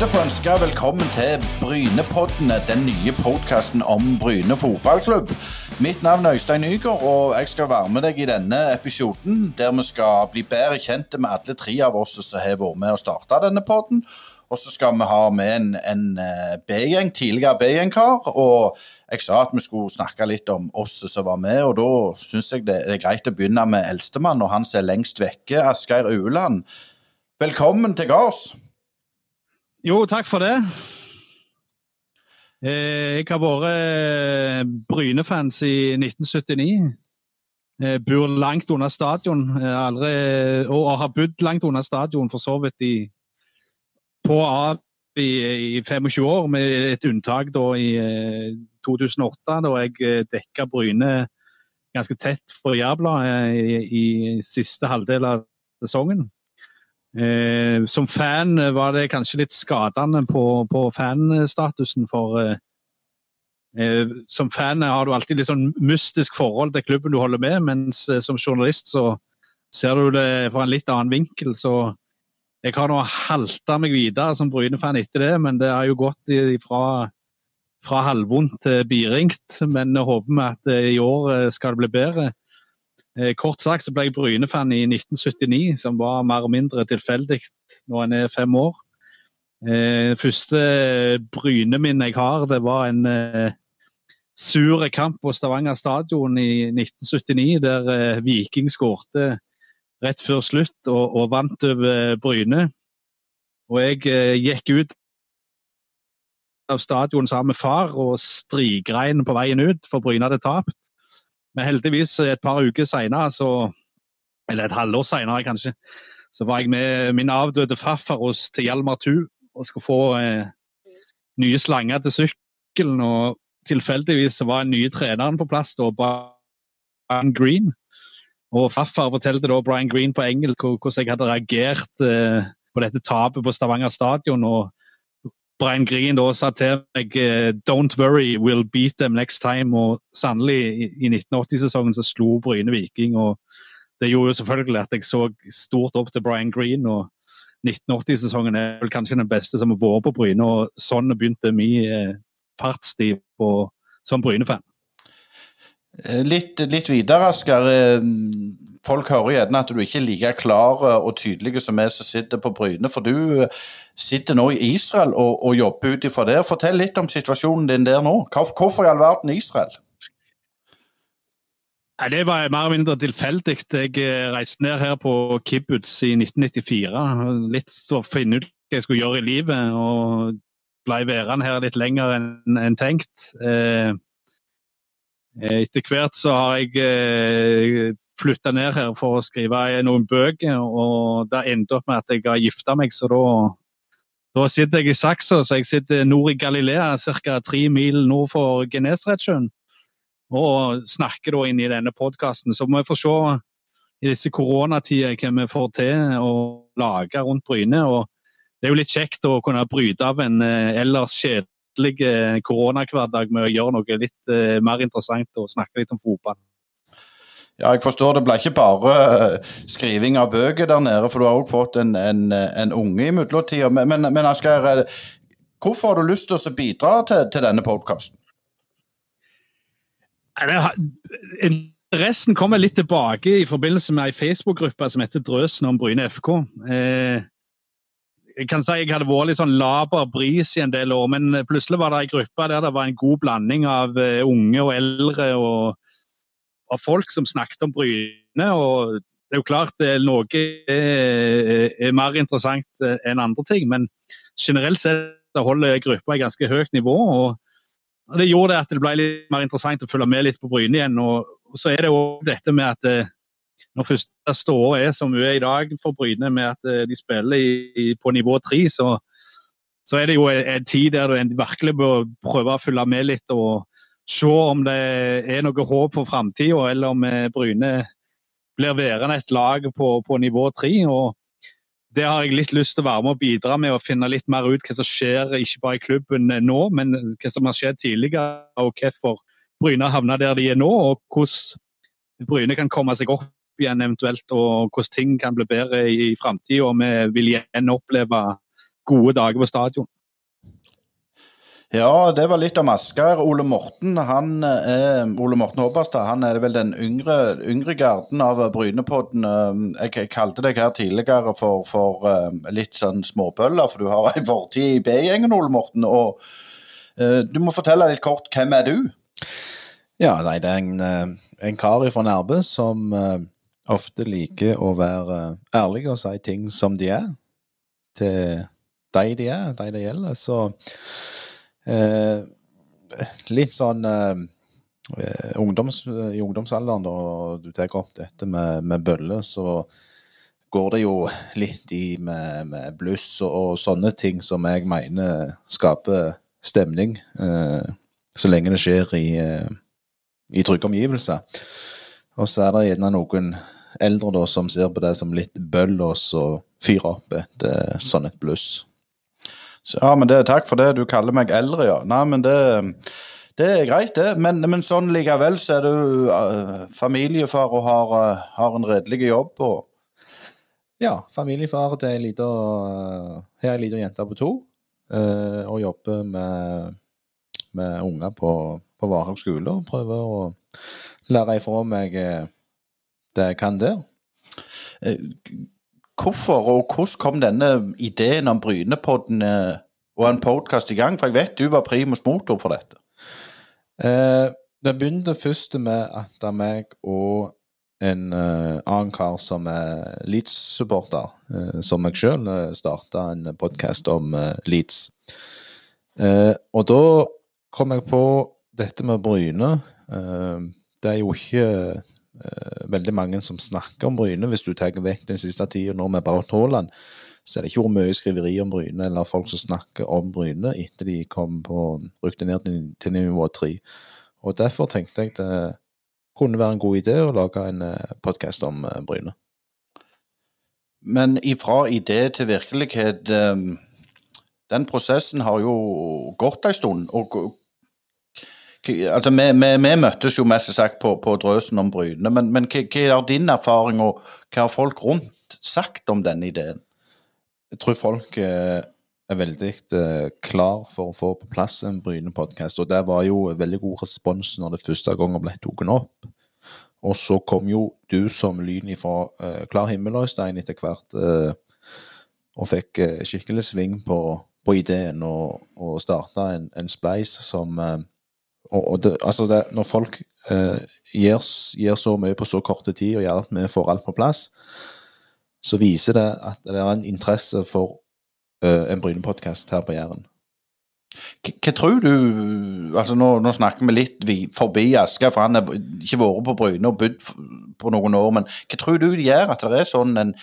glede å ønske velkommen til Brynepoddene, den nye podkasten om Bryne fotballklubb. Mitt navn er Øystein Nygaard, og jeg skal være med deg i denne episoden der vi skal bli bedre kjent med alle tre av oss som har vært med å starte denne podden. Og så skal vi ha med en, en eh, B-gjeng, tidligere B-gjengkar. Og jeg sa at vi skulle snakke litt om oss som var med, og da syns jeg det er greit å begynne med eldstemann, og han som er lengst vekke, Asgeir Ueland. Velkommen til gards. Jo, takk for det. Eh, jeg har vært eh, Bryne-fans i 1979. Jeg Bor langt unna stadion aldri, og har bodd langt unna stadion for så vidt i, på av i, i 25 år, med et unntak da i 2008, da jeg dekka Bryne ganske tett for Jærbladet i, i siste halvdel av sesongen. Eh, som fan var det kanskje litt skadende på, på fanstatusen, for eh, eh, som fan har du alltid litt sånn mystisk forhold til klubben du holder med, mens eh, som journalist så ser du det fra en litt annen vinkel. Så jeg har nå halta meg videre som Bryne-fan etter det, men det har jo gått fra, fra halvvondt til biringt. Men håper vi at eh, i år eh, skal det bli bedre. Eh, kort sagt så ble jeg Bryne-fan i 1979, som var mer og mindre tilfeldig når en er fem år. Eh, første bryne min jeg har, det var en eh, sur kamp på Stavanger stadion i 1979, der Viking skårte rett før slutt og, og vant over Bryne. Og jeg gikk ut av stadion sammen med far og strigrein på veien ut, for Bryne hadde tapt. Men heldigvis et par uker senere, eller et halvår senere kanskje, så var jeg med min avdøde farfar hos til Hjalmar Thu og skulle få eh, nye slanger til sykkelen. og Tilfeldigvis var den nye treneren på plass, da, Brian Green. Og farfar fortalte da Brian Green på engelsk hvordan jeg hadde reagert eh, på dette tapet på Stavanger stadion. og Brian Green da sa til meg eh, 'don't worry, we'll beat them next time'. Og sannelig, i 1980-sesongen så slo Bryne Viking. og Det gjorde jo selvfølgelig at jeg så stort opp til Brian Green. og 1980-sesongen er vel kanskje den beste som har vært på Bryne. og Sånn begynte min eh, fartstid som Bryne-fan. Eh, litt, litt videre, Asker folk hører gjerne at du ikke er like klar og tydelig som vi som sitter på Bryne. For du eh, sitter nå i Israel og, og jobber ut ifra der. Fortell litt om situasjonen din der nå. Hvorfor i all verden Israel? Det var mer eller mindre tilfeldig. Jeg eh, reiste ned her på kibbutz i 1994. Litt for å finne ut hva jeg skulle gjøre i livet. Og ble værende her litt lenger enn en tenkt. Eh, etter hvert så har jeg flytta ned her for å skrive noen bøker, og det endte opp med at jeg har gifta meg. Så da, da, sitter jeg i Saksa, så jeg sitter nord i Galilea, ca. tre mil nord for Genesaretsjøen. Og snakker da inn i denne podkasten. Så må vi få se i disse koronatider hva vi får til å lage rundt Bryne. og Det er jo litt kjekt å kunne bryte av en eh, ellers kjedelig eh, koronahverdag med å gjøre noe litt eh, mer interessant og snakke litt om fotball. Ja, jeg forstår det ble ikke bare eh, skriving av bøker der nede, for du har òg fått en, en, en, unge i mellomtida. Men, men, men Asgeir, hvorfor har du lyst til å bidra til, til denne podkasten? Interessen kommer litt tilbake i forbindelse med ei Facebook-gruppe som heter Drøsen om Bryne FK. Eh, jeg kan si jeg hadde vært litt sånn laber bris i en del år, men plutselig var det ei gruppe der det var en god blanding av unge og eldre. og og folk som snakket om Bryne. og det er jo klart Noe er, er mer interessant enn andre ting, men generelt sett holder gruppa i ganske høyt nivå. og Det gjorde at det ble litt mer interessant å følge med litt på Bryne igjen. og, Så er det òg dette med at eh, når første ståa er som hun er i dag for Bryne, med at eh, de spiller i, på nivå tre, så, så, er det jo en tid der du virkelig bør prøve å følge med litt. og se om det er noe håp for framtida, eller om eh, Bryne blir værende et lag på, på nivå tre. Det har jeg litt lyst til å være med og bidra med og finne litt mer ut hva som skjer, ikke bare i klubben eh, nå, men hva som har skjedd tidligere, og hvorfor Bryne havna der de er nå, og hvordan Bryne kan komme seg opp igjen eventuelt, og hvordan ting kan bli bedre i framtida. Og vi vil igjen oppleve gode dager på stadion. Ja, det var litt om Asker. Ole Morten han er, Ole Morten Håberstad han er vel den yngre, yngre garden av Brynepodden. Jeg, jeg kalte deg her tidligere for, for litt sånn småbøller, for du har en fortid i B-gjengen, Ole Morten. og uh, Du må fortelle litt kort, hvem er du? Ja, nei, det er en, en kar fra Nærbø som uh, ofte liker å være ærlige og si ting som de er, til de de er, de det gjelder. Så Eh, litt sånn eh, ungdoms, I ungdomsalderen, da du tar opp dette med, med bøller, så går det jo litt i med, med bluss og, og, sånne ting som jeg mener skaper stemning, eh, så lenge det skjer i, eh, i trygge omgivelser. Og så er det gjerne noen eldre da som ser på det som litt bøll, og så fyrer opp et eh, sånn et bluss. Ja, men det, Takk for det. Du kaller meg eldre, ja. Nei, men det, det er greit, det. Men, men sånn likevel så er du uh, familiefar og har, uh, har en redelig jobb. og ja, familiefar til ei lita Har ei lita jente på to. Uh, og jobber med, med unger på, på Varhaug skole og prøver å lære ifra meg det jeg kan der. Hvorfor og hvordan kom denne ideen om Brynepodden eh, og en podkast i gang? For jeg vet du var primus motor for dette. Eh, det begynte først med at det er meg og en uh, annen kar som er Leeds-supporter, uh, som meg sjøl, uh, starta en podkast om uh, Leeds. og da kom jeg på dette med Bryne. det er jo ikke veldig mange som snakker om Bryne. Hvis du tar vekk den siste tida nå med Braut Haaland, så er det ikke vært mye skriveri om Bryne eller folk som snakker om Bryne etter de kom på, rykte ned til nivå tre. Og Derfor tenkte jeg det kunne være en god idé å lage en eh, podkast om uh, Bryne. Men ifra idé til virkelighet Den prosessen har jo gått en stund. og altså, vi, vi, vi, møttes jo mest sagt på, på drøsen om Bryne, men, men hva, hva, er din erfaring, og hva har folk rundt sagt om denne ideen? Jeg tror folk eh, er veldig eh, klar for å få på plass en Bryne-podkast, og det var jo veldig god respons når det første gangen ble tatt opp. Og så kom jo du som lyn fra eh, klar himmel, Øystein, etter hvert, eh, og fikk skikkelig sving på, på ideen og, og starta en, en spleis som eh, og, og det, altså det, når folk eh, gir, gir, så mye på så korte tid og gjør at vi får alt på plass, så viser det at det er en interesse for eh, en Bryne-podkast her på Jæren. Hva tror du altså nå, nå, snakker vi litt forbi Asker, for han har ikke vært på Bryne og bodd på noen år. Men hva tror du det gjør at det er sånn en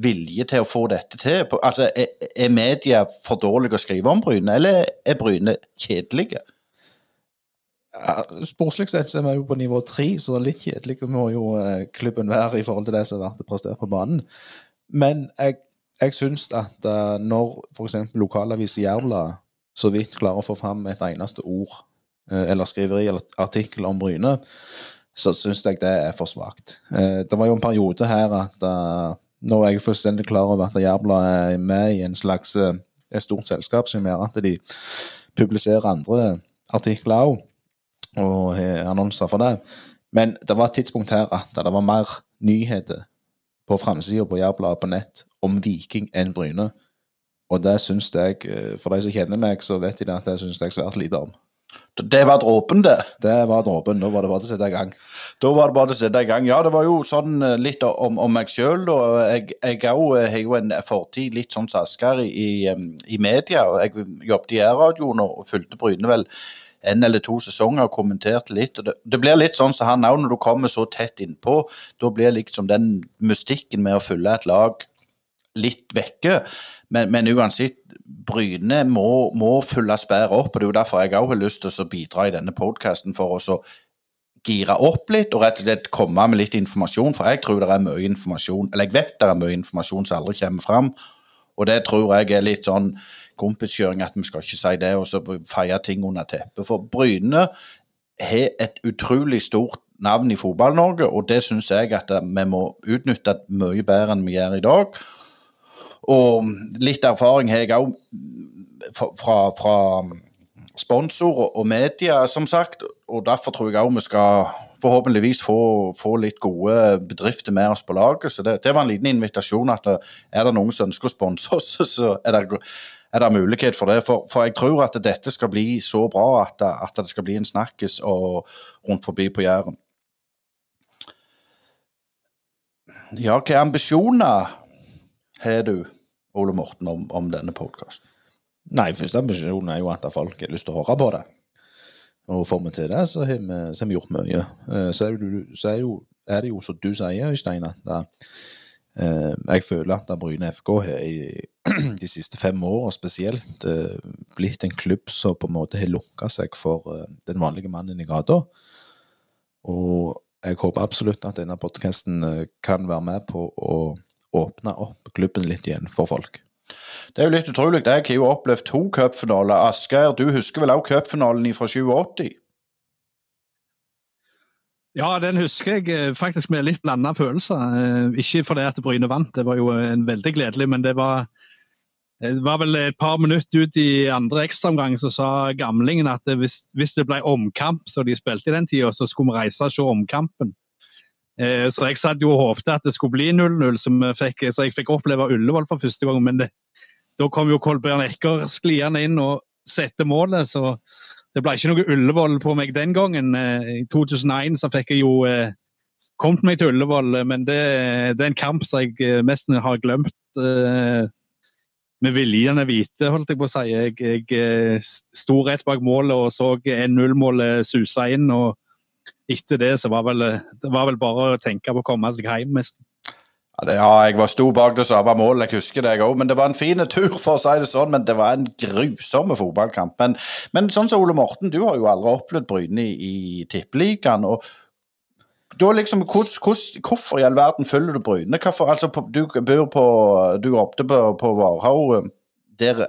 vilje til å få dette til? Altså, Er, er media for dårlige å skrive om Bryne, eller er Bryne kjedelige? Sportslig sett så er vi jo på nivå tre, så litt kjedelig må jo eh, klubben være i forhold til det som har vært prestert på banen. Men jeg, jeg syns at uh, når f.eks. lokalavis Jævla så vidt klarer å få fram et eneste ord uh, eller skriveri eller artikkel om Bryne, så syns jeg det er for svakt. Det var jo en periode her at nå er jeg fullstendig klar over at Jævla er med i en slags et stort selskap som gjør at de publiserer andre artikler òg og annonser for det. Men det var et tidspunkt her at det var mer nyheter på framsida på Jærbladet på nett om Viking enn Bryne. Og det syns jeg, eh, for de som kjenner meg, så vet de at det syns jeg svært lite om. Det var dråpen, det? Det var dråpen. Da var det bare til å sette i gang. Da var det bare til å sette i gang. Ja, det var jo sånn eh, litt om, om meg sjøl. Jeg, jeg eh, har jo en fortid litt sånn som Asker i, i, media. Jeg jobbet i R-radioen og fulgte Bryne vel en eller to sesonger og kommenterte litt. og Det, det blir litt sånn som så han òg, når du kommer så tett innpå. Da blir liksom den mystikken med å følge et lag litt vekke. Men, men uansett, Bryne må, må fylles bedre opp. og Det er jo derfor jeg òg har lyst til å bidra i denne podkasten for å gire opp litt og rett og slett komme med litt informasjon. For jeg tror det er mye informasjon, eller jeg vet det er mye informasjon som aldri kommer fram. Og det tror jeg er litt sånn kompiskjøring at vi skal ikke si det og så feie ting under teppet. For Bryne har et utrolig stort navn i Fotball-Norge, og det syns jeg at vi må utnytte mye bedre enn vi gjør i dag. Og litt erfaring har jeg òg fra, fra sponsorer og media, som sagt. Og derfor tror jeg òg vi skal forhåpentligvis få, få, litt gode bedrifter med oss på laget. Så det, det var en liten invitasjon at er det noen som ønsker å sponse oss, så er det, er det mulighet for det. For, for, jeg tror at dette skal bli så bra at, at det skal bli en snakkis rundt forbi på Jæren. Ja, hvilke ambisjoner har du, Ole Morten, om, om denne podkasten? Nei, første ambisjonen er jo at folk har lyst til å høre på det. Og får vi til det, så har vi, så har vi gjort mye. Eh, så er, det, så er, jo, er det jo som du sier, Øystein, at da, eh, jeg føler at Bryne FK har de siste fem åra spesielt eh, blitt en klubb som på en måte har lukka seg for den vanlige mannen i gata. Og jeg håper absolutt at denne podkasten eh, kan være med på å åpne opp klubben litt igjen for folk. Det er jo litt utrolig. Jeg har jo opplevd to cupfinaler. Asgeir, du husker vel også cupfinalen fra 87? Ja, den husker jeg eh, faktisk med litt blanda følelser. Eh, ikke fordi at Bryne vant, det var jo en veldig gledelig, men det var det var vel et par minutter ut i andre ekstraomgang så sa gamlingen at hvis, hvis, det ble omkamp, så de spilte i den tida, så skulle vi reise og se omkampen. Eh, så jeg satt jo og håpte at det skulle bli 0-0, så, jeg fikk oppleve Ullevål for første gang. Men det, da kom jo Kolbjørn Ekker skliende inn og sette målet, så det ble ikke noe Ullevål på meg den gangen. Eh, I 2001 så fikk jeg jo eh, kommet meg til Ullevål, men det, det, er en kamp som jeg mest har glemt. Med viljen er hvite, holdt jeg på å si. Jeg, jeg eh, sto rett bak målet og så 1-0-målet suse inn. og Etter det så var vel, det var vel bare å tenke på å komme seg hjem. Ja, det, ja, jeg var sto bak det samme målet, jeg husker det jeg òg. Men det var en fin tur, for å si det sånn. Men det var en grusom fotballkamp. Men, men sånn som Ole Morten, du har jo aldri opplevd Bryne i, i Tippeligaen. Da liksom, hos, hos, Hvorfor i all verden følger du Bryne? Hvorfor, altså, du bor på Du jobbet på, på Varhaug, der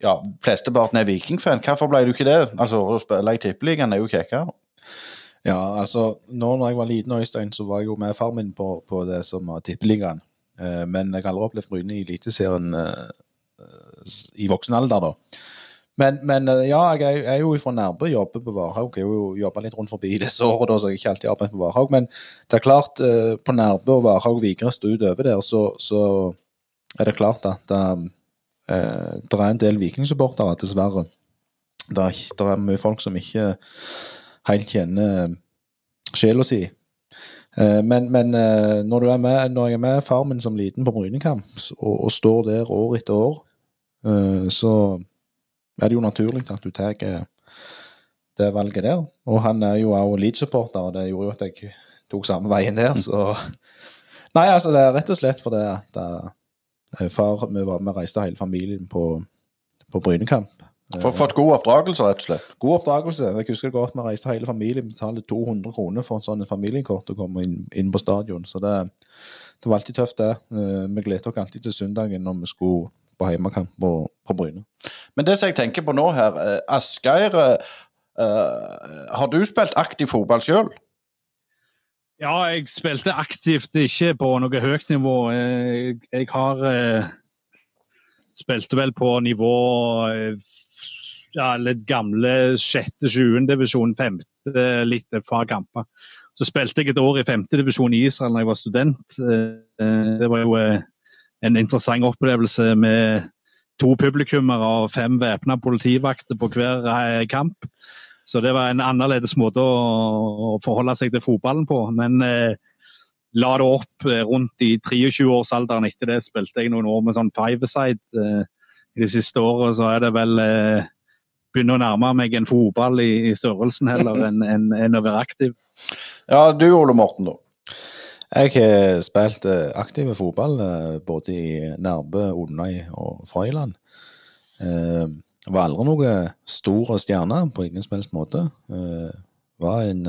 ja, flesteparten er vikingfan. Hvorfor ble du ikke det? Altså, Å spille i Tippeligaen er jo kjekkere. Ja, altså, nå når jeg var liten, Øystein, så var jeg jo med far min på, på det som var Tippeligaen. Eh, men jeg har aldri opplevd Bryne i Eliteserien eh, i voksen alder, da. Men, men, eh, ja, jeg er, jo fra Nærbø, jobber på Varhaug. Jeg har jo jobba litt rundt forbi disse årene, så jeg har ikke alltid arbeidet på Varhaug. Men det er klart, eh, på Nærbø og Varhaug Vigrest utover der, så, så, er det klart at um, eh, det er en del vikingsupportere, dessverre. Det er, det er, mye folk som ikke helt kjenner sjela si. Men, men når, er med, når, jeg er med far min som liten på Brynekamp, og, og står der år etter år, så er det jo naturlig at du tar det valget der. Og han er jo også Leeds-supporter, og det gjorde jo at jeg tok samme veien der, så Nei, altså, det er rett og slett fordi at uh, far Vi var med reiste hele familien på, på Brynekamp. For Fått god oppdragelse, rett og slett? God oppdragelse. Jeg husker godt vi reiste hele familien. Betalte 200 kroner for en sånn familiekort å komme inn, inn, på stadion. Så det, det, var alltid tøft, det. Uh, vi gledet oss alltid til søndagen når vi skulle på heimekamp på, på Bryne. Men det som jeg tenker på nå her, eh, Asgeir, uh, har du spilt aktiv fotball sjøl? Ja, jeg spilte aktivt, ikke på noe høyt nivå. Jeg, jeg har uh, spilte vel på nivå ja, litt gamle sjette, sjuende divisjon, femte, litt et par kamper. Så spilte jeg et år i femte divisjon i Israel da jeg var student. Det var jo en interessant opplevelse med to publikummere og fem væpna politivakter på hver eh, kamp. Så det var en annerledes måte å, forholde seg til fotballen på. Men eh, la det opp eh, rundt i 23-årsalderen. Etter det spilte jeg noen år med sånn five-side. Eh, I de siste årene så er det vel eh, begynner å nærme meg en fotball i, i størrelsen heller enn en, en å være. Ja, du Ole Morten, da? Jeg har spilt eh, aktiv fotball eh, både i Nærbø, Onnøy og Frøyland. Jeg eh, var aldri noe stor stjerne på ingen som helst måte. En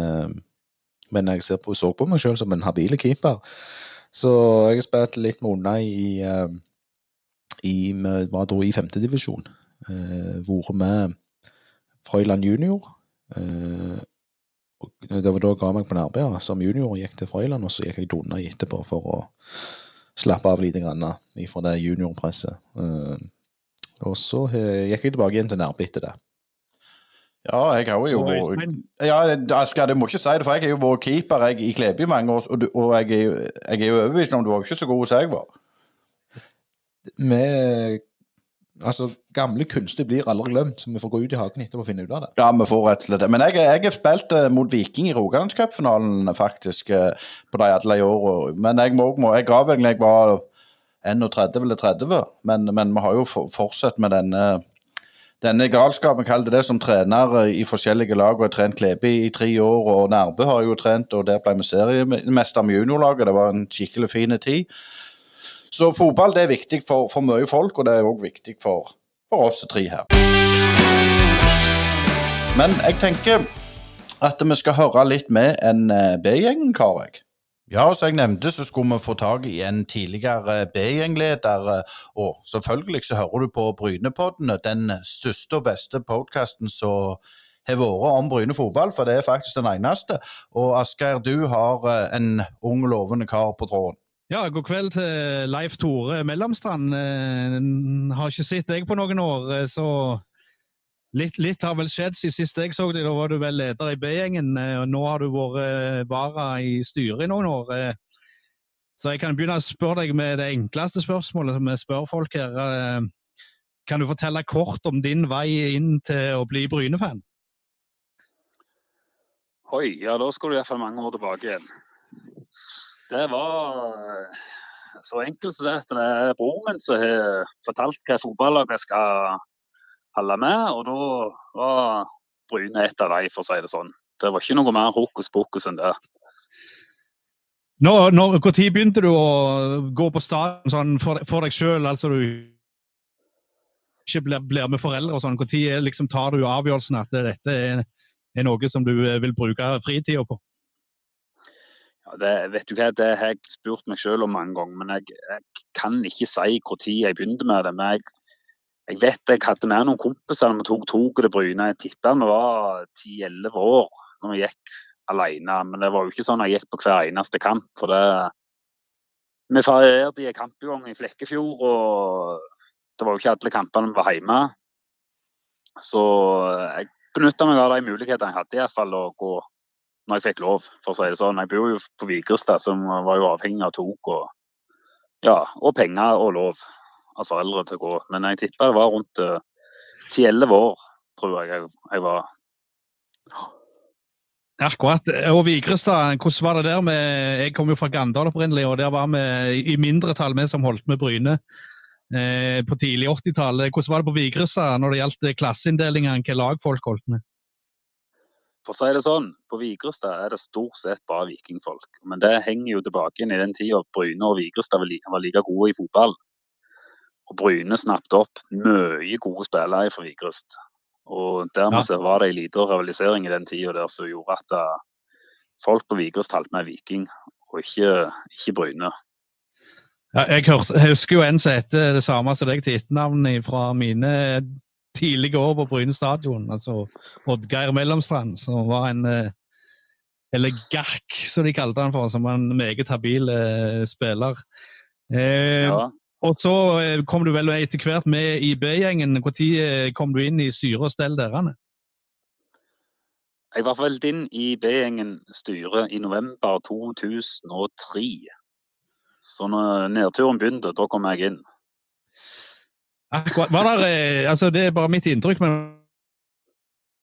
Men jeg på, så på meg sjøl som en habile keeper. Så jeg har spilt litt med Onnøy i, i, var da i femtedivisjon. Vært med Frøyland junior. Det var da jeg ga meg på Nærbø som junior og gikk til Frøyland, og så gikk jeg Donna etterpå for å slappe av lite grann fra det juniorpresset. Uh, og så gikk jeg tilbake igjen til Nærbø etter det. Ja, jeg har jo vært ja, Asker, du må ikke si det, for jeg har jo vært keeper jeg, i Klebe i mange år, og, og jeg, jeg er jo overbevist om du var ikke så god som jeg var. Med Altså, Gamle kunster blir aldri glemt, så vi får gå ut i hagen etterpå og finne ut av det. Ja, vi får rett og slett. Men jeg, jeg har spilt uh, mot Viking i Rogalandscupfinalen, faktisk, uh, på de alle i år. Men jeg, må, må, jeg ga vel jeg var 31 eller 30, men, men vi har jo fortsatt med denne denne galskapen, kall det det, som trener i forskjellige lag og har trent Klebe i tre år. Og Nærbø har jo trent, og der ble vi seriemester med juniorlaget. Det var en skikkelig fin tid. Så fotball det er viktig for, for mye folk, og det er òg viktig for, for oss tre her. Men jeg tenker at vi skal høre litt med en eh, B-gjeng, Karek. Ja, som jeg nevnte, så skulle vi få tak i en tidligere B-gjengleder. Og selvfølgelig så hører du på Brynepoddene, den største og beste podkasten som har vært om Bryne fotball, for det er faktisk den eneste. Og Asgeir, du har eh, en ung, lovende kar på tråden. Ja, god kveld til Leif Tore Mellomstrand. Eh, har ikke sett deg på noen år, eh, så Litt, litt, har vel skjedd siden sist jeg så deg. Da var du vel leder i B-gjengen. Eh, og Nå har du vært vara i styret i noen år. Så jeg kan begynne å spørre deg med det enkleste spørsmålet som vi spør folk her. Kan du fortelle kort om din vei inn til å bli Bryne-fan? Oi, ja da skal du iallfall mange år tilbake igjen. Det var så enkelt som det at det er broren min som har fortalt hva fotballaget skal holde med. Og da var Bryne et av de, for å si det sånn. Det var ikke noe mer hokus pokus enn det. Når, når, hvor tid begynte du å gå på stadion sånn for, for, deg sjøl, altså du ikke blir, blir, med foreldre og sånn? Når liksom, tar du avgjørelsen at dette er, er noe som du vil bruke fritida på? Det, vet du hva, det har jeg spurt meg selv om mange ganger, men jeg, jeg kan ikke si når jeg begynte med det. Men jeg, jeg vet jeg hadde med noen kompiser da vi tok toget til Bryne. Jeg tipper vi var 10-11 år når vi gikk alene. Men det var jo ikke sånn jeg gikk på hver eneste kamp. for det Vi ferierte i en kampgang i Flekkefjord, og det var jo ikke alle kampene vi var hjemme. Så jeg benytta meg av de mulighetene jeg hadde, i hvert fall, å gå når jeg fikk lov, for å si det sånn. Jeg bor jo på Vigrestad, som var jo avhengig av tok og, ja, og penger og lov av foreldre til å gå. Men jeg tipper det var rundt eh, ti-elleve uh, år, tror jeg jeg, var. Akkurat. Og Vigrestad, hvordan var det der med Jeg kom jo fra Gandal opprinnelig, og der var vi i mindretall, vi som holdt med Bryne eh, på tidlig 80-tallet. Hvordan var det på Vigrestad når det gjaldt klasseinndelingene, hvilke lag folk holdt med? For å si det sånn, på Vigrestad er det stort sett bare vikingfolk. Men det henger jo tilbake inn i den tida Bryne og Vigrestad var like gode i fotball. Og Bryne snappet opp mye gode spillere fra Vigrest. Og dermed ja. var det en liten rivalisering i den tida der som gjorde at eh, folk på Vigrest holdt med Viking, og ikke, ikke Bryne. Ja, jeg, hørte, jeg, husker jo en som heter det samme som deg til etternavn fra mine tidlige år på Bryne stadion. Altså Oddgeir Mellomstrand, som var en eh, Eller Gark, som de kalte han for, som var en meget habil eh, spiller. Eh, ja. Og så eh, kom du vel etter hvert med i B-gjengen. Når eh, kom du inn i styret og stell derene? Jeg var valgt inn i B-gjengen styre i november 2003. Så når nedturen begynte, da kom jeg inn. Var der, eh, altså det er bare mitt inntrykk, men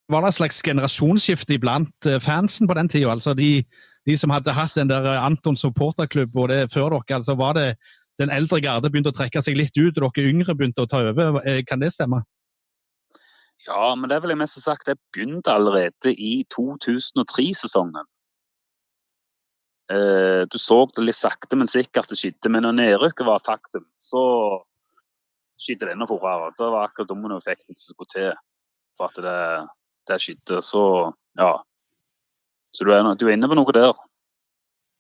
var det et slags generasjonsskifte iblant eh, fansen på den tida? Altså de, de, som hadde hatt den der eh, Anton supporterklubb og det før dere, altså var det den eldre garde begynte å trekke seg litt ut, og dere yngre begynte å ta over? Kan det stemme? Ja, men det vil jeg mest sagt. Det begynte allerede i 2003-sesongen. Du så det litt sakte, men sikkert det skjedde. Men når nedrykket var faktum, så skyter det enda fortere. Det var akkurat dominoeffekten som skulle til for at det, det skjedde. Så ja. Så du er, du er, inne på noe der.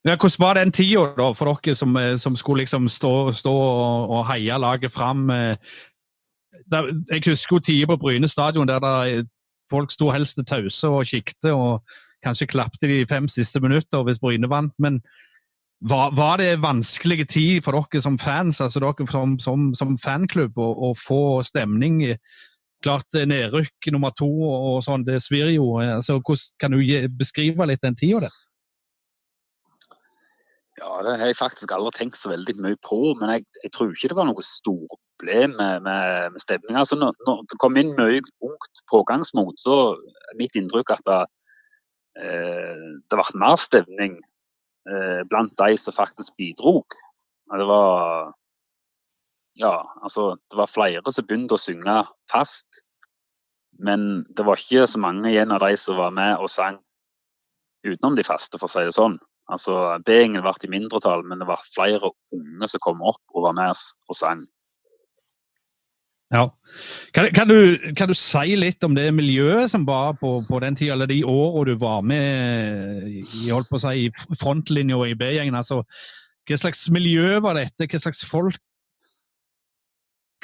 Ja, hvordan var den tida for dere som, eh, som skulle liksom stå, stå og, og, heie laget fram? Eh, jeg husker tider på Bryne stadion der, der folk sto helst tause og kikket og kanskje klapte de fem siste minutter hvis Bryne vant. Men var, var det vanskelige tid for dere som fans, altså dere som, som, som fanklubb, å, å, få stemning? Klart eh, nedrykk nummer to og sånn, det svir jo. Altså, hvordan, kan du beskrive litt den tida der? Ja, det har jeg faktisk aldri tenkt så veldig mye på. Men jeg, jeg tror ikke det var noe stort problem med, med, med stemninga. Altså, når, når, det kom inn mye ungt pågangsmot, så er mitt inntrykk at det, eh, det ble mer stemning eh, blant de som faktisk bidro. Det var ja, altså det var flere som begynte å synge fast. Men det var ikke så mange igjen av de som var med og sang utenom de faste, for å si det sånn. Altså, B-gjengen ble i mindretall, men det var flere unge som kom opp og var med og sang. Ja. Kan, kan, du, kan, du, si litt om det miljøet som var på, på den tida, eller de årene du var med i, holdt på å si, frontlinja i B-gjengen? Altså, hva slags miljø var dette? Hva slags folk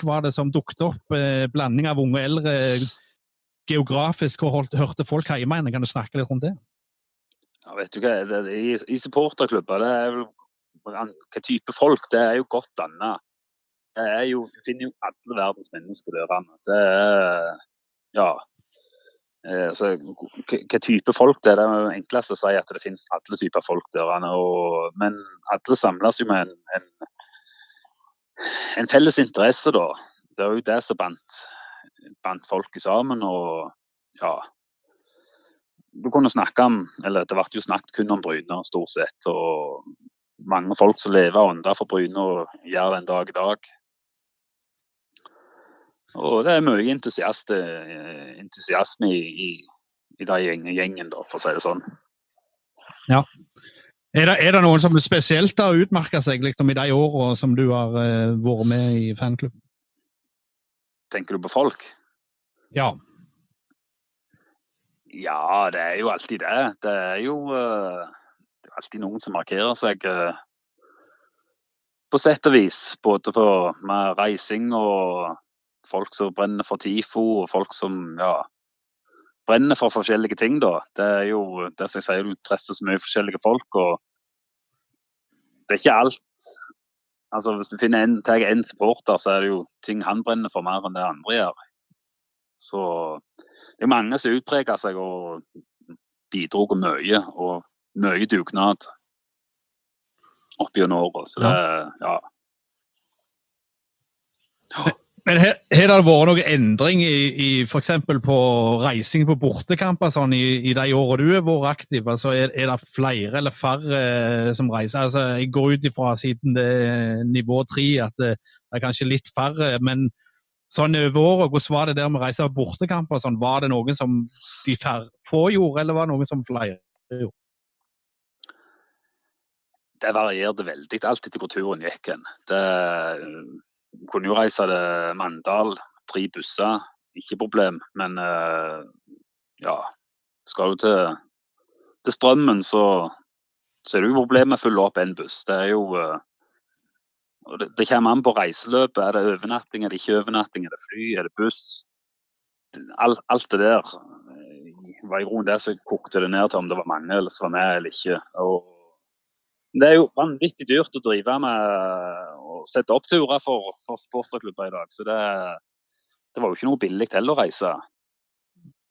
var det som dukket opp? Eh, blanding av unge og eldre geografisk, og holdt, hørte folk hjemme? Kan du snakke litt om det? Ja, vet du hva, det, I, i supporterklubber det er vel hva type folk, det er jo godt blanda. Det er jo, Du finner jo alle verdens mennesker der. Det er ja. Eh, så, hva type folk det er, det er enklest å si at det finnes alle typer folk der. Og, men alle samles jo med en, en, en, felles interesse, da. Det er jo det som bandt, bandt folket sammen. Og ja, du kunne snakke om Eller det ble jo snakket kun om Bryne, stort sett. Og mange folk som lever og ånder for Bryne og gjør det en dag i dag. Og det er mye entusiasme i, i, den gjengen, da, for å si det sånn. Ja. Er det, er det noen som spesielt har utmerka seg liksom, i de årene som du har uh, vært med i fanklubben? Tenker du på folk? Ja. Ja, det er jo alltid det. Det er jo uh, det er alltid noen som markerer seg uh, på sett og vis. Både på med reising og folk som brenner for TIFO, og folk som ja, brenner for forskjellige ting. da. Det er jo det som jeg sier, du treffer så mye forskjellige folk. og Det er ikke alt altså Hvis du finner en, tar en supporter, så er det jo ting han brenner for mer enn det andre gjør. Så det er mange som utpreger seg og bidro mye. Og mye dugnad opp gjennom åra. Så det ja. ja. Men har det vært noen endring i, i f.eks. på reising på bortekamper sånn, i, i, de årene du har vært aktiv? Altså, er, er, det flere eller færre eh, som reiser? Altså, jeg går ut ifra siden det er nivå tre at det, det er kanskje litt færre. Men sånn over året, hvordan var det der med å reise bortekamper? Sånn, var det noen som de få gjorde, eller var det noen som flere gjorde? Det varierte veldig, alt etter hvor turen gikk. hen. Det kunne jo reise til Mandal, tre busser, ikke problem. Men eh, ja, skal du til, til Strømmen, så, så er det jo problem med å fylle opp en buss. Det er jo eh, det, det, kommer an på reiseløpet. Er det overnatting, er det ikke overnatting, er det fly, er det buss? Alt, alt det der eh, var i grunnen det som kokte det ned til om det var mange eller som var med eller ikke. Og det er jo vanvittig dyrt å drive med å sette opp turer for, for sporterklubber i dag. Så det, det, var jo ikke noe billig heller å reise.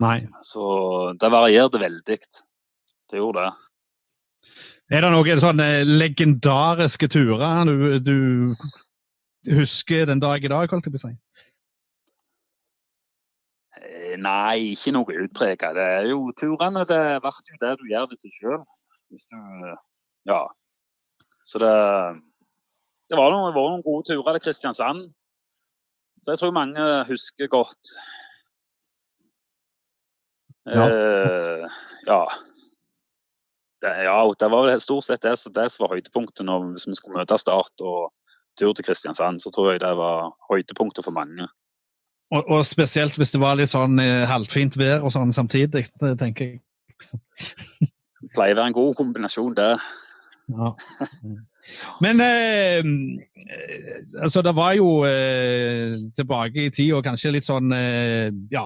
Nei. Så det varierte veldig. Det gjorde det. Er det noen sånne legendariske turer du, du husker den dag i dag, holdt jeg på å si? Eh, nei, ikke noe utprega. Det er jo turene det blir jo det du gjør det til sjøl. Ja. Så det Det var noen, var noen gode turer til Kristiansand. Så jeg tror mange husker godt. Ja. Eh, ja det, ja, det var stort sett det, det som var høydepunktet når, hvis vi skulle møte Start og tur til Kristiansand. Så tror jeg det var høydepunktet for mange. Og, og, spesielt hvis det var litt sånn eh, halvfint vær og sånn samtidig, tenker jeg. det pleier å være en god kombinasjon, det. Ja. Men eh, altså, det var jo eh, tilbake i tid og kanskje litt sånn eh, ja,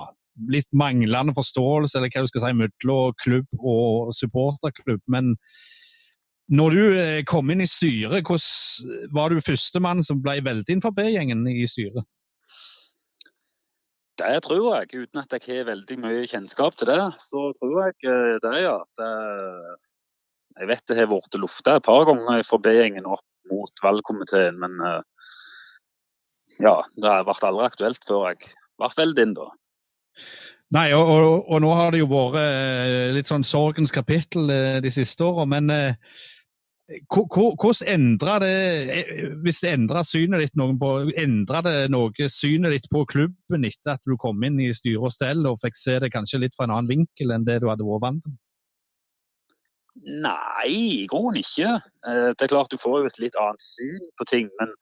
litt manglende forståelse eller hva du skal si, mellom klubb og supporterklubb. Men Når du eh, kom inn i styret, hvordan var du førstemann som ble veldig inn for B-gjengen i styret? Det tror jeg, uten at jeg har veldig mye kjennskap til det. Så tror jeg eh, det, ja. Det, jeg vet det har vært lufta et par ganger fra B-gjengen opp mot valgkomiteen, men eh, ja, det har vært aldri aktuelt før jeg ble valgt inn, da. Nei, og, og, og, nå har det jo vært eh, litt sånn sorgens kapittel de siste åra. Men hvordan endra det eh, Hvis det endra synet ditt noen på, endra det noe synet ditt på klubben etter at du kom inn i styre og stell og fikk se det kanskje litt fra en annen vinkel enn det du hadde vært vant til? Nei, i grunnen ikke. Eh, det er klart du får jo et litt annet syn på ting. Men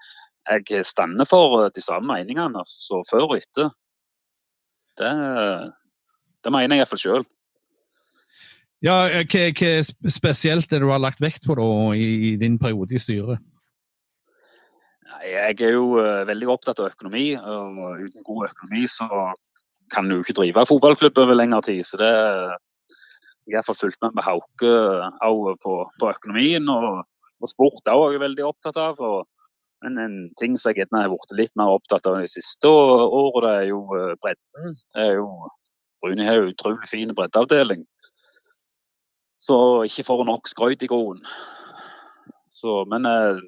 jeg stander for eh, de samme meningene som før og etter. Det, det mener jeg iallfall sjøl. Ja, eh, hva, hva spesielt er det du har lagt vekt på da, i, i din periode i styret? Jeg er jo veldig opptatt av økonomi, og uten god økonomi så kan du ikke drive fotballklubb over lengre tid. Så det jeg har fulgt med med Hauke uh, på, på, økonomien. Og, og sport er jeg veldig opptatt av. Og, men en ting som jeg har blitt litt mer opptatt av de siste årene, det er jo uh, bredden. Det er jo, Bruni har jo utrolig fin breddeavdeling. Så ikke får nok skrøyt i groen. Men eh,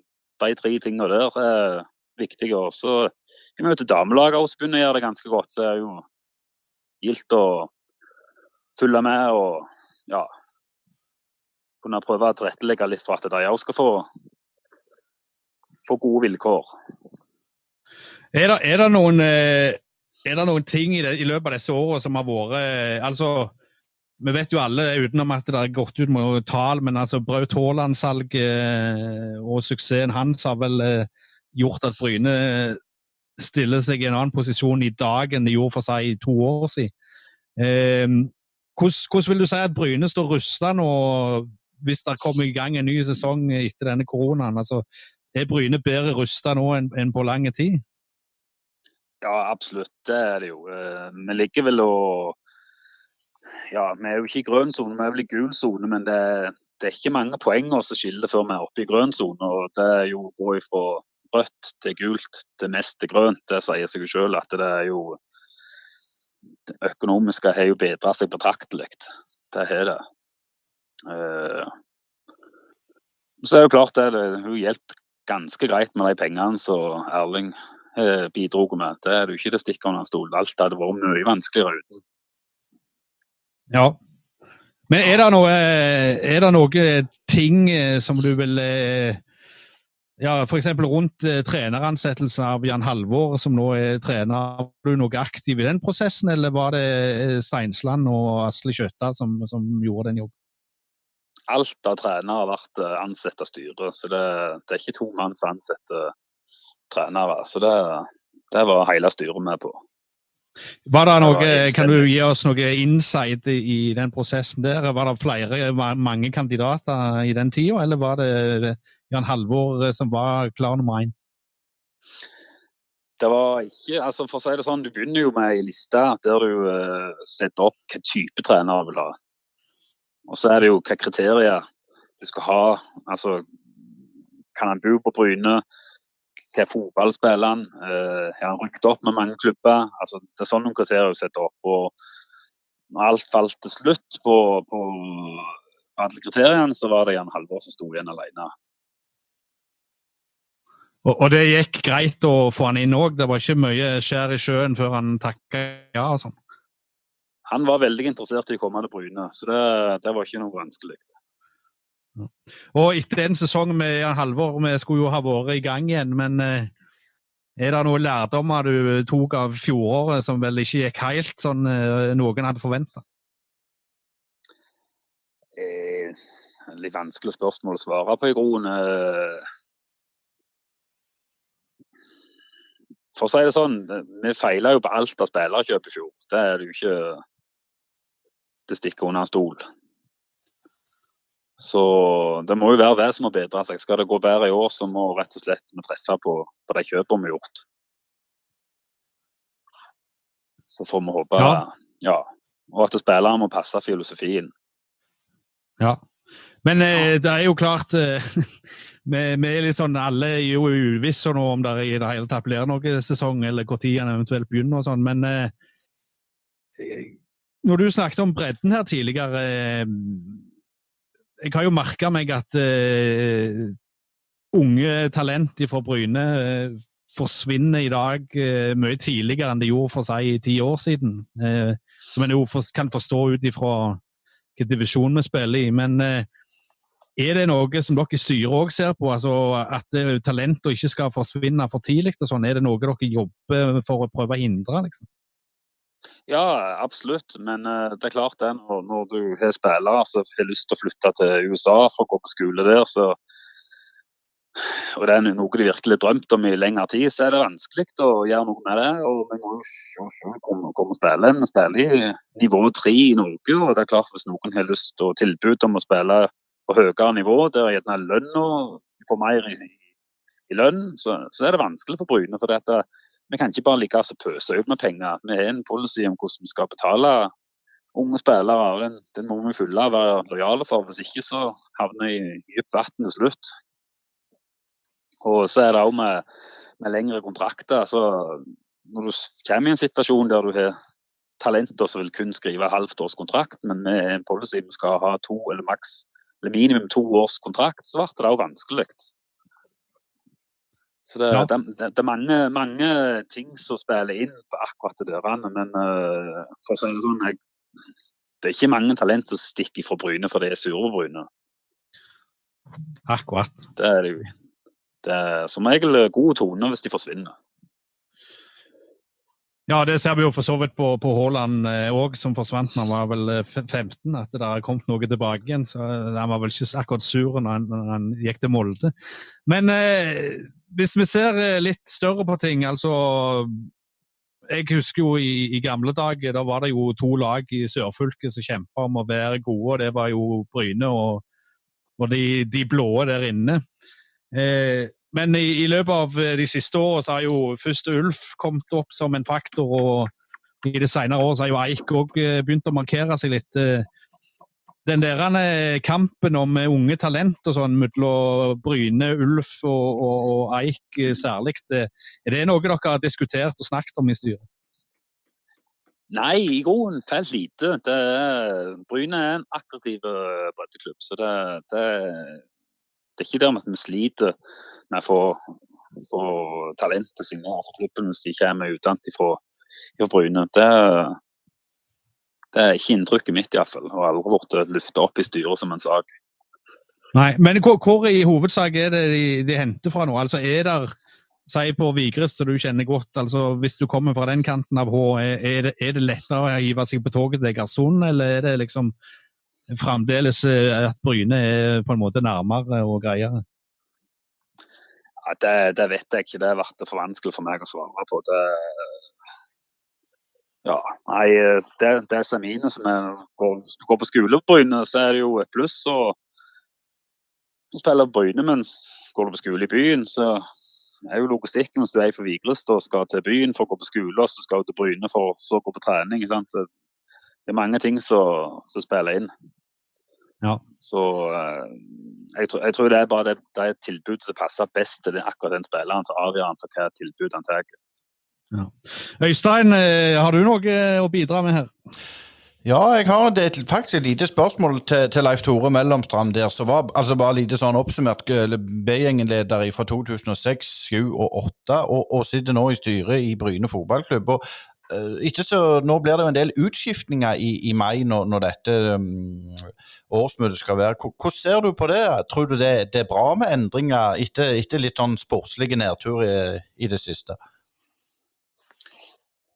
de tre tingene der er viktige. Og så i møte damelaget også begynner å gjøre det ganske godt. Så er det jo gildt å følge med og ja kunne prøve å tilrettelegge litt for at de òg skal få, få gode vilkår. Er det, er det, noen, eh, er det noen ting i, det, i, løpet av disse årene som har vært eh, altså vi vet jo alle, utenom at det har gått ut med tall, men altså Braut Haaland-salget eh, og suksessen hans har vel gjort at Bryne stiller seg i en annen posisjon i dag enn de gjorde for seg i to år siden. Eh, hvordan, vil du si at Bryne står rusta nå, hvis det kommer i gang en ny sesong etter denne koronaen? Altså, er Bryne bedre rusta nå enn, enn på lang tid? Ja, absolutt. Det er det jo. Vi ligger vel og ja, vi er jo ikke i grønn sone, vi er vel i gul sone. Men det, det, er ikke mange poeng som skiller før vi er oppe i grønn sone. Og det er jo å gå fra rødt til gult til mest til grønt. Det sier seg jo selv at det er jo Det økonomiske har jo bedra seg betraktelig. Det har det. Uh, så er det klart det, har hjulpet ganske greit med de pengene som Erling uh, bidro med. Det er det jo ikke til å stikke under stol. Alt hadde vært mye vanskeligere uten. Ja. Men er det noe, er det noe ting eh, som du vil eh, ja, F.eks. rundt eh, treneransettelsen av Jan Halvor, som nå er trener. Var du noe aktiv i den prosessen, eller var det eh, Steinsland og Asle Kjøtta som, som, gjorde den jobben? Alt av trenere har vært ansett av styret, så det, det, er ikke to mann som ansetter trenere. Så det, det var hele styret med på. Var det noe, kan du gi oss noe insight i den prosessen der? Var det flere, mange kandidater i den tida, eller var det Jan Halvor som var klar nummer én? Det var ikke, altså for å si det sånn, Du begynner jo med ei liste der du uh, setter opp hvilken type trener du vil ha. Og så er det jo hvilke kriterier du skal ha. Altså, kan han bo på Bryne? hva fotball spiller? Uh, har han rykket opp med mange klubber? Altså, det er sånne kriterier du setter opp. og Når alt falt til slutt på, på alle kriteriene, så var det Jan Halvor som sto igjen alene. Og, og, det gikk greit å få han inn òg? Det var ikke mye skjær i sjøen før han takka ja? og sånn? Han var veldig interessert i å komme til Bryne, så det, det var ikke noe vanskelig. Og etter en sesong med Jan Halvor, vi skulle jo ha vært i gang igjen, men eh, er det noen lærdommer du tok av fjoråret som vel ikke gikk helt sånn eh, noen hadde forventa? Eh, litt vanskelig spørsmål å svare på i grunnen. Eh. For å si det sånn, vi feila jo på alt av spillerkjøp i fjor. Det er det jo ikke til stikke under en stol. Så det må jo være det som må bedre seg. Skal det gå bedre i år, så må rett og slett vi treffe på, på de kjøpene vi har gjort. Så får vi håpe ja. ja. Og at spillerne må passe filosofien. Ja. Men eh, det er jo klart eh, vi, er litt sånn, Alle er jo uvisse nå om det i det hele tatt blir noen sesong, eller når den eventuelt begynner. og sånn, Men eh, når du snakket om bredden her tidligere eh, Jeg har jo merka meg at eh, unge talent fra Bryne eh, forsvinner i dag eh, mye tidligere enn de gjorde for seg ti år siden. som en jo for, kan forstå ut ifra hvilken divisjon vi spiller i. men er det noe som dere i styret òg ser på, altså at talenter ikke skal forsvinne for tidlig? og sånn? Er det noe dere jobber for å prøve å hindre? liksom? Ja, absolutt. Men uh, det er klart det, når, når du har spillere som har lyst til å flytte til USA for å gå på skole der, så, og det er noe de virkelig drømt om i lengre tid, så er det vanskelig å gjøre noe med det. og Vi må jo komme, og spille. Vi spiller i nivå tre i Norge. og det er klart Hvis noen har lyst til tilbud om å spille på høyere nivå, der gjerne lønna får mer i, i lønn, så, så, er det vanskelig for Bryne. For dette, vi kan ikke bare ligge og pøse ut med penger. Vi har en policy om hvordan vi skal betale unge spillere. Den, den må vi fylle og være lojale for. Hvis ikke så havner vi i dypt vann til slutt. Og så er det òg med, med, lengre kontrakter. så Når du kommer i en situasjon der du har talenter som vil kun skrive halvt års kontrakt, men med en policy vi skal ha to eller maks eller minimum to års kontrakt, så ble det òg vanskelig. Så det, ja. det, det, det er mange, mange, ting som spiller inn på akkurat det dørene. Men uh, for å si det sånn, jeg, det er ikke mange talent som stikker fra Bryne for det er sure Bryne. Akkurat. Det er det jo. Det er som regel god tone hvis de forsvinner. Ja, det ser vi jo for så vidt på, på Haaland òg, eh, som forsvant da han var vel 15. Eh, at det har kommet noe tilbake igjen. så Han var vel ikke akkurat sur når han, når han gikk til Molde. Men eh, hvis vi ser eh, litt større på ting, altså Jeg husker jo i, i gamle dager, da var det jo to lag i sørfylket som kjempa om å være gode. Det var jo Bryne og, og de, de blå der inne. Eh, men i, i, løpet av eh, de siste årene så har jo først Ulf kommet opp som en faktor. Og i det senere året så har jo Eik òg eh, begynt å markere seg litt. Eh. Den der kampen om unge talent og sånn mellom Bryne, Ulf og, og, og Eik særlig, er det noe dere har diskutert og snakket om i styret? Nei, i grunnen felt lite. Det Bryne er en attraktiv breddeklubb. Så det, det, det er ikke dermed at vi sliter med å få, få talentet signert for klubben hvis de kommer utdannet fra, fra Bryne. Det, det, er ikke inntrykket mitt iallfall. Og aldri blitt løfta opp i styret som en sak. Nei, Men hvor, hvor i hovedsak er det de, de henter fra nå? Altså er der Si på Vigres, som du kjenner godt. altså Hvis du kommer fra den kanten av H, er det, er det lettere å hive seg på toget til Egersund, eller er det liksom fremdeles eh, at Bryne er på en måte nærmere og greiere? Ja, det, det, vet jeg ikke. Det har vært for vanskelig for meg å svare på. Det, ja, nei, det, det er mine som er Hvis du går på skole på Bryne, så er det jo et pluss. og Du spiller Bryne mens går du på skole i byen, så er jo logistikken hvis du er fra Vigrest og skal til byen for å gå på skole, og så skal du til Bryne for å gå på trening. Sant? Det er mange ting som spiller inn. Ja. Så uh, jeg, tror, jeg, tror, det er bare det, det er tilbudet som passer best til akkurat den spilleren, som avgjør for hva tilbud han tar. Ja. Øystein, eh, har du noe eh, å bidra med her? Ja, jeg har det, faktisk et lite spørsmål til, til Leif Tore Mellomstrand der. som var altså bare lite sånn oppsummert B-gjengen-leder fra 2006, 2007 og 2008, og, og, sitter nå i styret i Bryne fotballklubb. og etter så, Nå blir det jo en del utskiftninger i, i mai når, når dette um, årsmøtet skal være. Hvordan ser du på det? Tror du det, det er bra med endringer etter, etter litt sånn sportslige nedtur i, i det siste?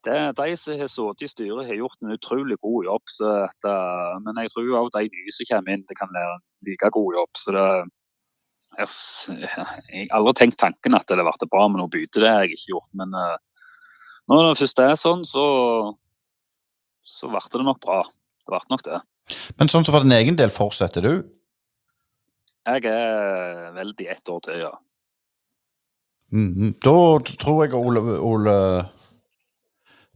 Det, de som har sittet i styret, har gjort en utrolig god jobb. At, uh, men jeg tror òg de nye som kommer inn, det kan være en like god jobb. så det jeg, jeg har aldri tenkt tanken at det vært bra med noe bytte, det har jeg ikke gjort. Men uh, når det først er sånn, så, så ble det nok bra. Det ble nok det. Men sånn som for din egen del, fortsetter du? Jeg er veldig ett år til, ja. Mm, da tror jeg Ole, Ole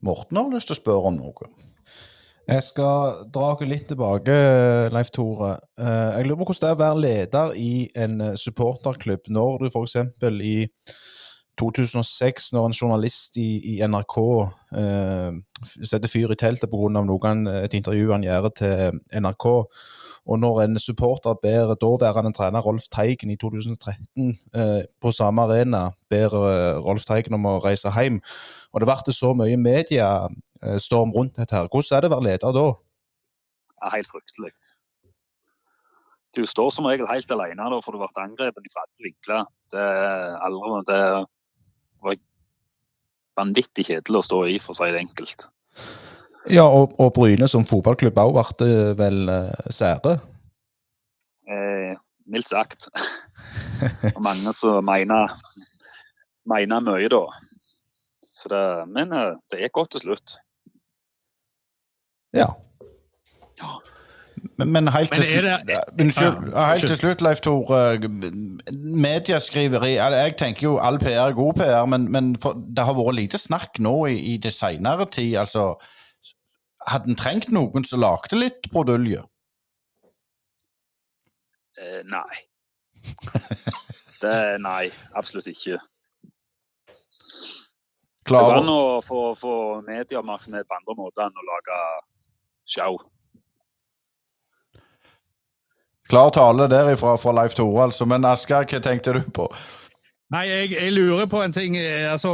Morten har lyst til å spørre om noe. Jeg skal dra dere litt tilbake, Leif Tore. Eh, Jeg lurer på hvordan det er å være leder i en supporterklubb når du f.eks. i 2006, når en journalist i, i NRK eh, setter fyr i teltet pga. noen et intervju han gjør til NRK, og når en supporter ber daværende trener Rolf Teigen i 2013 eh, på samme arena ber eh, Rolf Teigen om å reise hjem, og det ble så mye mediestorm rundt dette her, hvordan er det å være leder da? er helt fryktelig. Du står som regel helt alene da, for du vært angrepet fra alle vinkler. Det aldri det var vanvittig kjedelig å stå i, for å si det enkelt. Ja, og, og Bryne som fotballklubb òg ble vel eh, sære. Eh, mildt sagt. Og mange som mener, mener mye da. Så det, men eh, det gikk godt til slutt. Ja. Men, men helt Men til slutt det- Unnskyld. Helt til slutt, Leif Tore. Medieskriveri altså, Jeg tenker jo all PR er god PR, men, men for, det har vært lite snakk nå i, i det senere tid. altså Hadde en trengt noen som lagde litt brodulje? Eh, nei. Det, nei, absolutt ikke. Det går Klar, an å få, få medieoppmerksomhet på andre måter enn å lage show. Klar tale derifra fra Leif Tore, altså. Men Asker, hva tenkte du på? Nei, jeg, jeg lurer på en ting. eh, Altså,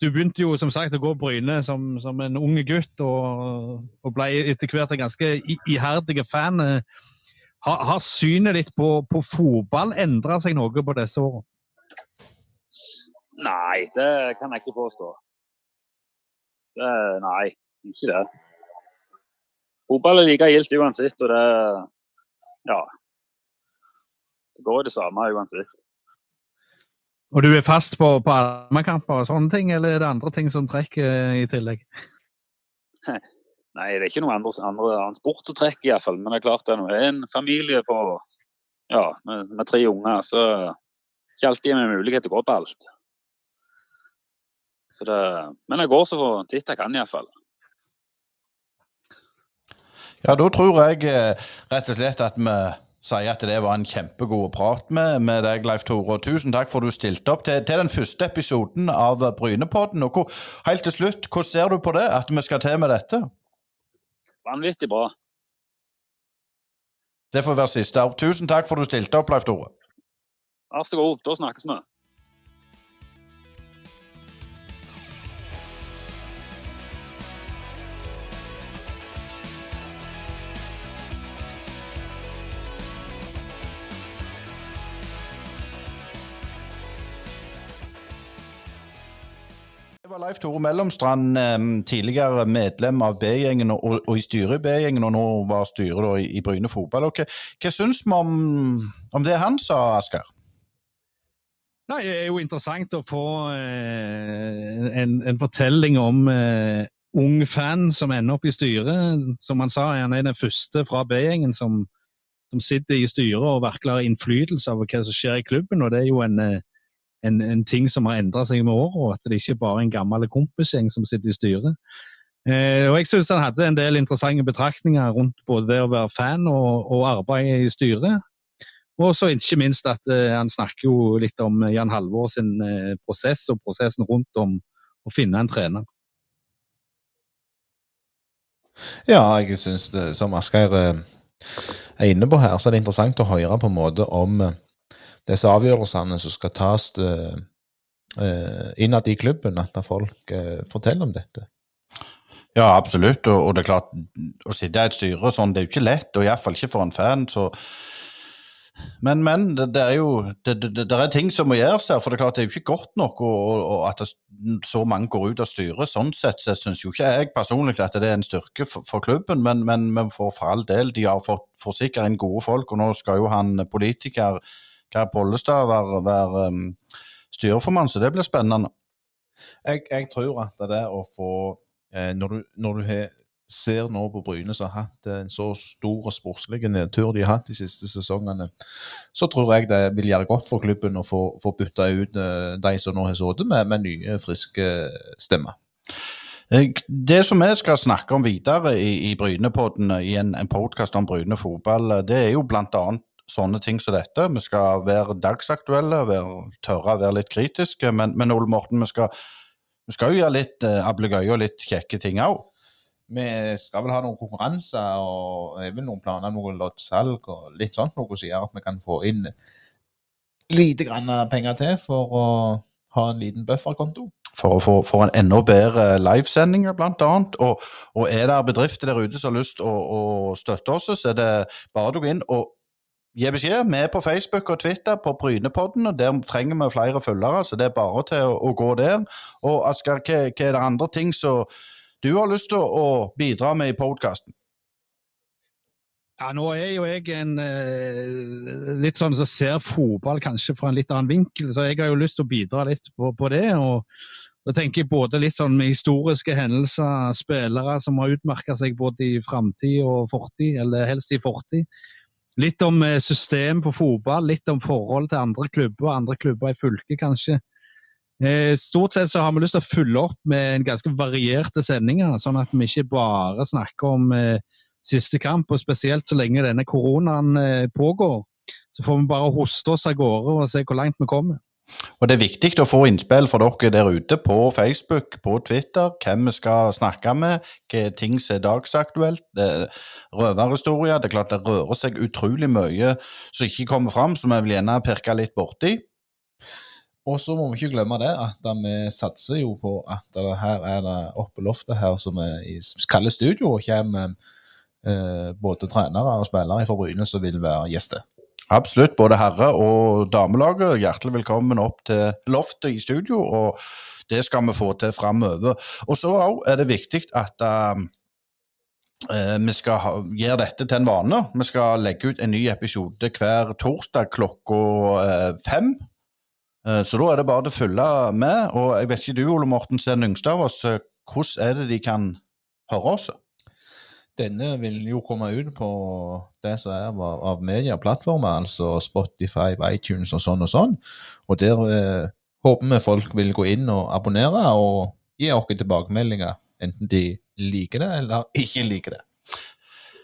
du begynte jo som sagt å gå Bryne som, som en ung gutt, og, og ble etter hvert en ganske i- iherdig fan. Har, har synet ditt på, på fotball endra seg noe på disse årene? Nei, det kan jeg ikke påstå. Det, nei, ikke det. Fotball er like gildt uansett, og det Ja. Det går i det samme uansett. Og du er fast på, på armekamper og sånne ting, eller er det andre ting som trekker eh, i tillegg? Nei, det er ikke noe andre, andre annen sport som trekker, iallfall. Men det er klart det er noe. En familie på ja, med, med tre unger, så er det ikke alltid med mulighet til å gå på alt. Så det, men jeg går så titt jeg kan, iallfall. Ja, da tror jeg eh, rett og slett at vi sier at det var en kjempegod prat med, med deg, Leif Tore. Og tusen takk for at du stilte opp til, til den første episoden av Brynepodden. Og hvor, helt til slutt, hvordan ser du på det, at vi skal til med dette? Vanvittig bra. Det får være siste. ord. Tusen takk for at du stilte opp, Leif Tore. Vær så god, da snakkes vi. Det var Leif Tore Mellomstrand, tidligere medlem av B-gjengen og, og i styret i B-gjengen, og nå var styret da, i Bryne fotball. Og hva, hva syns vi om, om det han sa, Asker? Nei, Det er jo interessant å få eh, en, en fortelling om eh, ung fan som ender opp i styret. Som han sa, han er den første fra B-gjengen som, som sitter i styret og virkelig har innflytelse over hva som skjer i klubben. og Det er jo en, eh, en, en ting som har endra seg med og at det ikke bare er en gammel kompisgjeng som sitter i styret. Eh, og jeg synes han hadde en del interessante betraktninger rundt både det å være fan og, og arbeide i styret. Og så ikke minst at eh, han snakker jo litt om Jan Halvor sin eh, prosess og prosessen rundt om å finne en trener. Ja, jeg syns som Asgeir eh, er inne på her, så er det interessant å høre på en måte om eh, disse avgjørelsene som skal tas eh, eh, innad i klubben, at folk eh, forteller om dette. Ja, absolutt. Og, og det er klart, å sitte i et styre sånn, det er jo ikke lett, og iallfall ikke for en fan. så men, men det, det er jo det, det, det er ting som må gjøres her. For det er klart det er jo ikke godt nok og, og, og at så mange går ut av styret. Sånn sett så syns jo ikke jeg personlig at det er en styrke for, for klubben, men, men, men for, for all del. De har fått forsikra inn gode folk, og nå skal jo han politiker Geir Pollestad være, være um, styreformann, så det blir spennende. Jeg, jeg tror at det å få eh, Når du, når du har, ser nå på Bryne som har hatt en så stor og sportslig nedtur de har hatt de siste sesongene, så tror jeg det vil gjøre godt for klubben å få, få bytta ut eh, de som nå har sittet med, med nye, friske stemmer. Det som vi skal snakke om videre i, i Brynepodden, i en, en podkast om Bryne fotball, det er jo bl.a. sånne ting som dette. Vi skal være dagsaktuelle, være, tørre å være litt kritiske. Men, men Ole Morten, vi skal, vi skal jo gjøre litt eh, ablegøye og litt kjekke ting òg. Vi skal vel ha noen konkurranser og er vel noen planer, noe loddsalg og litt sånt noe som gjør at vi kan få inn lite grann penger til for å ha en liten bufferkonto. For å få, en enda bedre livesending, blant annet. Og, og er det bedrifter der ute som har lyst til å, å støtte oss, så er det bare å gå inn og gi beskjed. Vi er på Facebook og Twitter på Brynepodden, og der trenger vi flere følgere, så det er bare til å, å gå der. Og Asker, hva, hva er det andre ting som du har lyst til å bidra med i podkasten? Ja, nå er jo jeg en eh, litt sånn som ser fotball kanskje fra en litt annen vinkel, så jeg har jo lyst til å bidra litt på, på det. og da tenker jeg både litt sånn med historiske hendelser, spillere som har utmerka seg både i framtid og fortid, eller helst i fortid. Litt om eh, system på fotball, litt om forhold til andre klubber, andre klubber i fylket kanskje. Eh, Stort sett så har vi lyst til å fylle opp med ganske varierte sendinger, sånn at vi ikke bare snakker om eh, siste kamp, og spesielt så lenge denne koronaen pågår. Så får vi bare hoste oss av gårde og se hvor langt vi kommer. Og Det er viktig å få innspill fra dere der ute på Facebook, på Twitter, hvem vi skal snakke med, hva ting som er dagsaktuelt. det er Røverhistorier. Det er klart det rører seg utrolig mye som ikke kommer fram, som vi vil gjerne pirke litt borti. Og så må vi ikke glemme det, at vi satser jo på at det her er det oppe loftet her som er i kalde studio, og kommer eh, både trenere og spillere fra Bryne som vil være gjester. Absolutt. Både herre- og damelaget, hjertelig velkommen opp til loftet i studio. og Det skal vi få til framover. Og så er det viktig at uh, vi skal ha, gjøre dette til en vane. Vi skal legge ut en ny episode hver torsdag klokka uh, fem. Så da er det bare å følge med. Og jeg vet ikke du, Ole Morten, av oss, hvordan er det de kan høre oss? Denne vil jo komme ut på det som er av, medieplattformer, altså Spotify, iTunes og sånn og sånn. Og der eh, håper vi folk vil gå inn og abonnere og gi oss tilbakemeldinger, enten de liker det eller ikke liker det.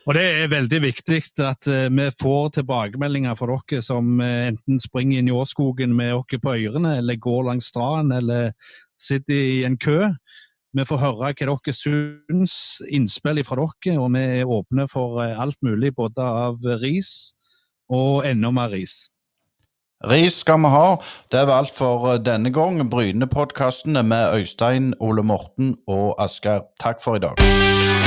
Og Det er veldig viktig at eh, vi får tilbakemeldinger fra dere som eh, enten springer inn i årskogen med oss på ørene, eller går langs stranden, eller sitter i en kø. Vi får høre hva dere syns, innspill fra dere, og vi er åpne for eh, alt mulig, både av ris og enda mer ris. Ris skal vi ha. Det var alt for denne gang. Brynepodkastene med Øystein, Ole Morten og Asgeir. Takk for i dag.